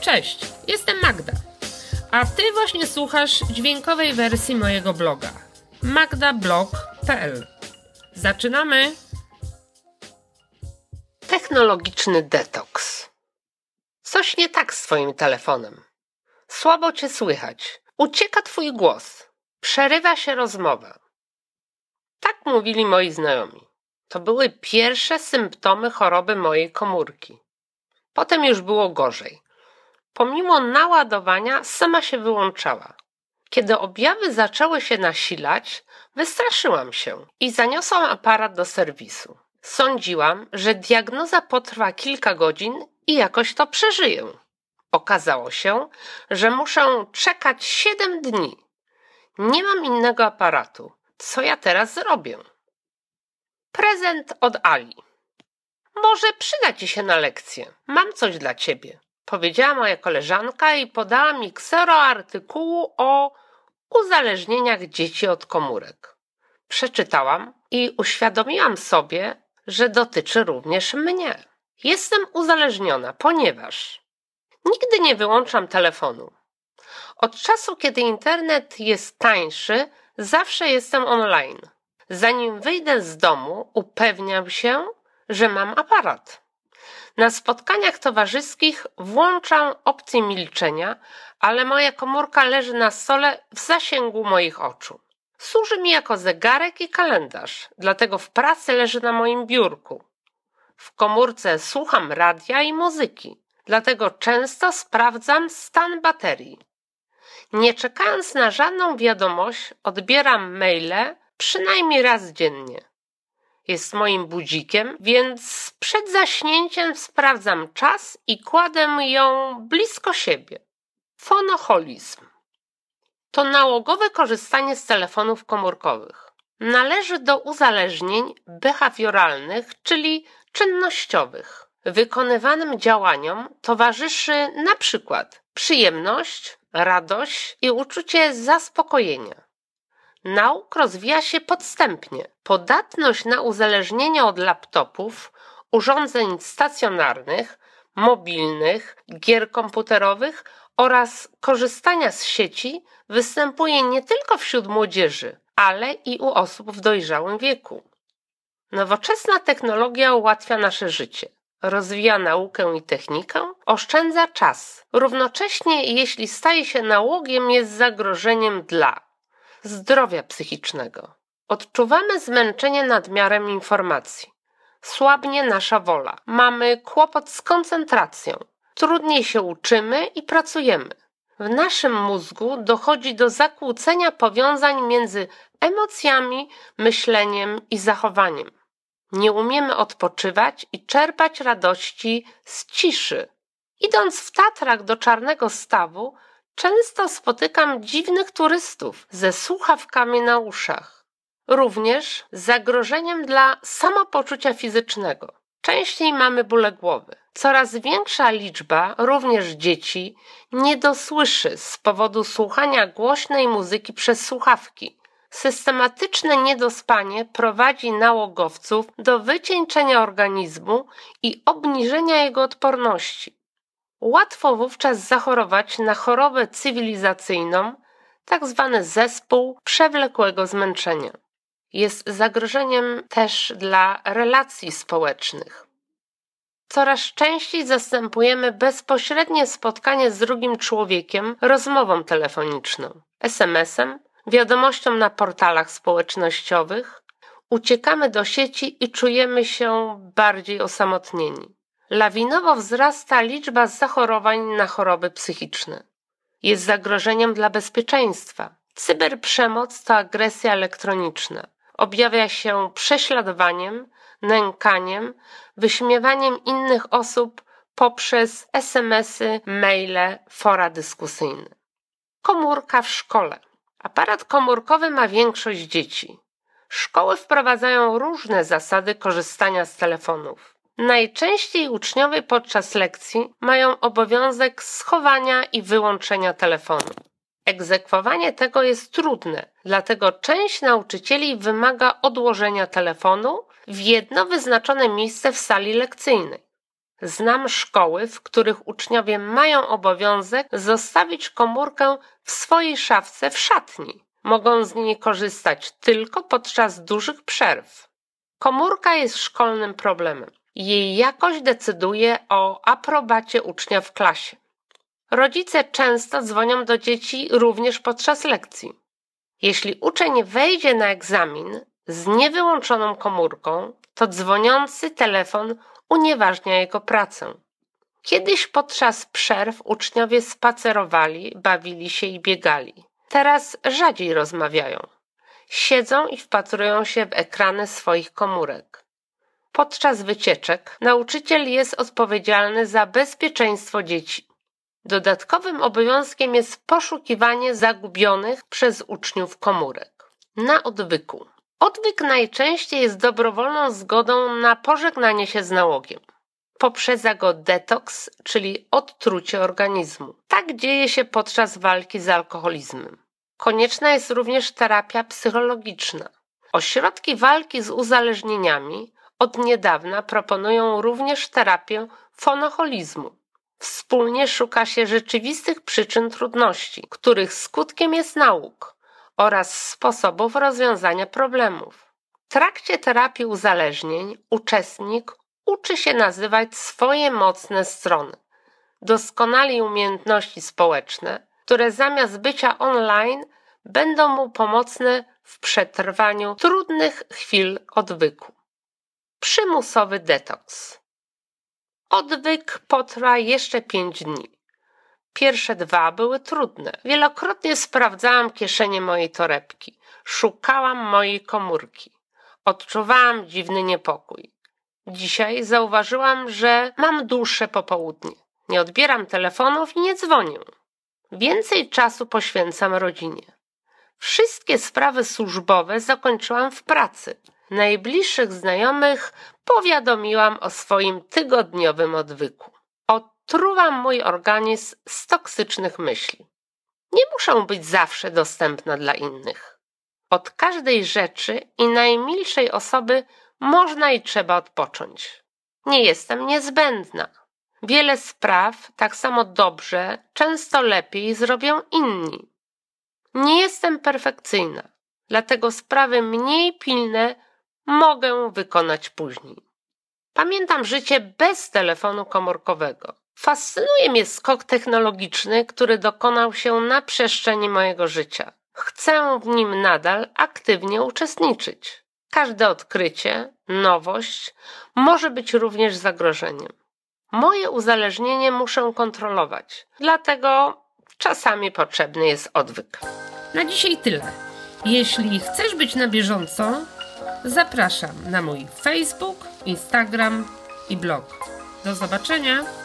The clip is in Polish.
Cześć, jestem Magda. A ty właśnie słuchasz dźwiękowej wersji mojego bloga magdablog.pl. Zaczynamy! Technologiczny detoks. Coś nie tak z twoim telefonem. Słabo cię słychać. Ucieka twój głos. Przerywa się rozmowa. Tak mówili moi znajomi. To były pierwsze symptomy choroby mojej komórki. Potem już było gorzej. Pomimo naładowania sama się wyłączała. Kiedy objawy zaczęły się nasilać, wystraszyłam się i zaniosłam aparat do serwisu. Sądziłam, że diagnoza potrwa kilka godzin i jakoś to przeżyję. Okazało się, że muszę czekać 7 dni. Nie mam innego aparatu. Co ja teraz zrobię? Prezent od Ali. Może przyda ci się na lekcję. Mam coś dla ciebie, powiedziała moja koleżanka i podała mi ksero artykułu o uzależnieniach dzieci od komórek. Przeczytałam i uświadomiłam sobie, że dotyczy również mnie. Jestem uzależniona, ponieważ nigdy nie wyłączam telefonu. Od czasu, kiedy internet jest tańszy, zawsze jestem online. Zanim wyjdę z domu, upewniam się, że mam aparat. Na spotkaniach towarzyskich włączam opcję milczenia, ale moja komórka leży na stole w zasięgu moich oczu. Służy mi jako zegarek i kalendarz, dlatego w pracy leży na moim biurku. W komórce słucham radia i muzyki, dlatego często sprawdzam stan baterii. Nie czekając na żadną wiadomość, odbieram maile przynajmniej raz dziennie. Jest moim budzikiem, więc przed zaśnięciem sprawdzam czas i kładę ją blisko siebie. Fonoholizm to nałogowe korzystanie z telefonów komórkowych. Należy do uzależnień behawioralnych, czyli czynnościowych. Wykonywanym działaniom towarzyszy na przykład przyjemność, radość i uczucie zaspokojenia. Nauk rozwija się podstępnie. Podatność na uzależnienia od laptopów, urządzeń stacjonarnych, mobilnych, gier komputerowych oraz korzystania z sieci występuje nie tylko wśród młodzieży, ale i u osób w dojrzałym wieku. Nowoczesna technologia ułatwia nasze życie, rozwija naukę i technikę, oszczędza czas. Równocześnie, jeśli staje się nałogiem, jest zagrożeniem dla zdrowia psychicznego. Odczuwamy zmęczenie nadmiarem informacji. Słabnie nasza wola. Mamy kłopot z koncentracją. Trudniej się uczymy i pracujemy. W naszym mózgu dochodzi do zakłócenia powiązań między emocjami, myśleniem i zachowaniem. Nie umiemy odpoczywać i czerpać radości z ciszy. Idąc w Tatrach do Czarnego Stawu, często spotykam dziwnych turystów ze słuchawkami na uszach. Również zagrożeniem dla samopoczucia fizycznego. Częściej mamy bóle głowy. Coraz większa liczba, również dzieci, nie dosłyszy z powodu słuchania głośnej muzyki przez słuchawki. Systematyczne niedospanie prowadzi nałogowców do wycieńczenia organizmu i obniżenia jego odporności. Łatwo wówczas zachorować na chorobę cywilizacyjną, tak zwany zespół przewlekłego zmęczenia. Jest zagrożeniem też dla relacji społecznych. Coraz częściej zastępujemy bezpośrednie spotkanie z drugim człowiekiem rozmową telefoniczną, SMS-em, wiadomością na portalach społecznościowych. Uciekamy do sieci i czujemy się bardziej osamotnieni. Lawinowo wzrasta liczba zachorowań na choroby psychiczne. Jest zagrożeniem dla bezpieczeństwa. Cyberprzemoc to agresja elektroniczna. Objawia się prześladowaniem, nękaniem, wyśmiewaniem innych osób poprzez SMS-y, maile, fora dyskusyjne. Komórka w szkole. Aparat komórkowy ma większość dzieci. Szkoły wprowadzają różne zasady korzystania z telefonów. Najczęściej uczniowie podczas lekcji mają obowiązek schowania i wyłączenia telefonu. Egzekwowanie tego jest trudne, dlatego część nauczycieli wymaga odłożenia telefonu w jedno wyznaczone miejsce w sali lekcyjnej. Znam szkoły, w których uczniowie mają obowiązek zostawić komórkę w swojej szafce w szatni. Mogą z niej korzystać tylko podczas dużych przerw. Komórka jest szkolnym problemem. Jej jakość decyduje o aprobacie ucznia w klasie. Rodzice często dzwonią do dzieci również podczas lekcji. Jeśli uczeń wejdzie na egzamin z niewyłączoną komórką, to dzwoniący telefon unieważnia jego pracę. Kiedyś podczas przerw uczniowie spacerowali, bawili się i biegali. Teraz rzadziej rozmawiają. Siedzą i wpatrują się w ekrany swoich komórek. Podczas wycieczek nauczyciel jest odpowiedzialny za bezpieczeństwo dzieci. Dodatkowym obowiązkiem jest poszukiwanie zagubionych przez uczniów komórek. Na odwyku. Odwyk najczęściej jest dobrowolną zgodą na pożegnanie się z nałogiem. Poprzedza go detoks, czyli odtrucie organizmu. Tak dzieje się podczas walki z alkoholizmem. Konieczna jest również terapia psychologiczna. Ośrodki walki z uzależnieniami od niedawna proponują również terapię fonoholizmu. Wspólnie szuka się rzeczywistych przyczyn trudności, których skutkiem jest nauk oraz sposobów rozwiązania problemów. W trakcie terapii uzależnień uczestnik uczy się nazywać swoje mocne strony, doskonali umiejętności społeczne, które zamiast bycia online będą mu pomocne w przetrwaniu trudnych chwil odwyku. Przymusowy detoks. Odwyk potrwa jeszcze pięć dni. Pierwsze dwa były trudne. Wielokrotnie sprawdzałam kieszenie mojej torebki. Szukałam mojej komórki. Odczuwałam dziwny niepokój. Dzisiaj zauważyłam, że mam dłuższe popołudnie. Nie odbieram telefonów i nie dzwonię. Więcej czasu poświęcam rodzinie. Wszystkie sprawy służbowe zakończyłam w pracy. Najbliższych znajomych powiadomiłam o swoim tygodniowym odwyku. Otruwam mój organizm z toksycznych myśli. Nie muszę być zawsze dostępna dla innych. Od każdej rzeczy i najmilszej osoby można i trzeba odpocząć. Nie jestem niezbędna. Wiele spraw tak samo dobrze, często lepiej zrobią inni. Nie jestem perfekcyjna, dlatego sprawy mniej pilne mogę wykonać później. Pamiętam życie bez telefonu komórkowego. Fascynuje mnie skok technologiczny, który dokonał się na przestrzeni mojego życia. Chcę w nim nadal aktywnie uczestniczyć. Każde odkrycie, nowość może być również zagrożeniem. Moje uzależnienie muszę kontrolować, dlatego czasami potrzebny jest odwyk. Na dzisiaj tyle. Jeśli chcesz być na bieżąco, zapraszam na mój Facebook, Instagram i blog. Do zobaczenia!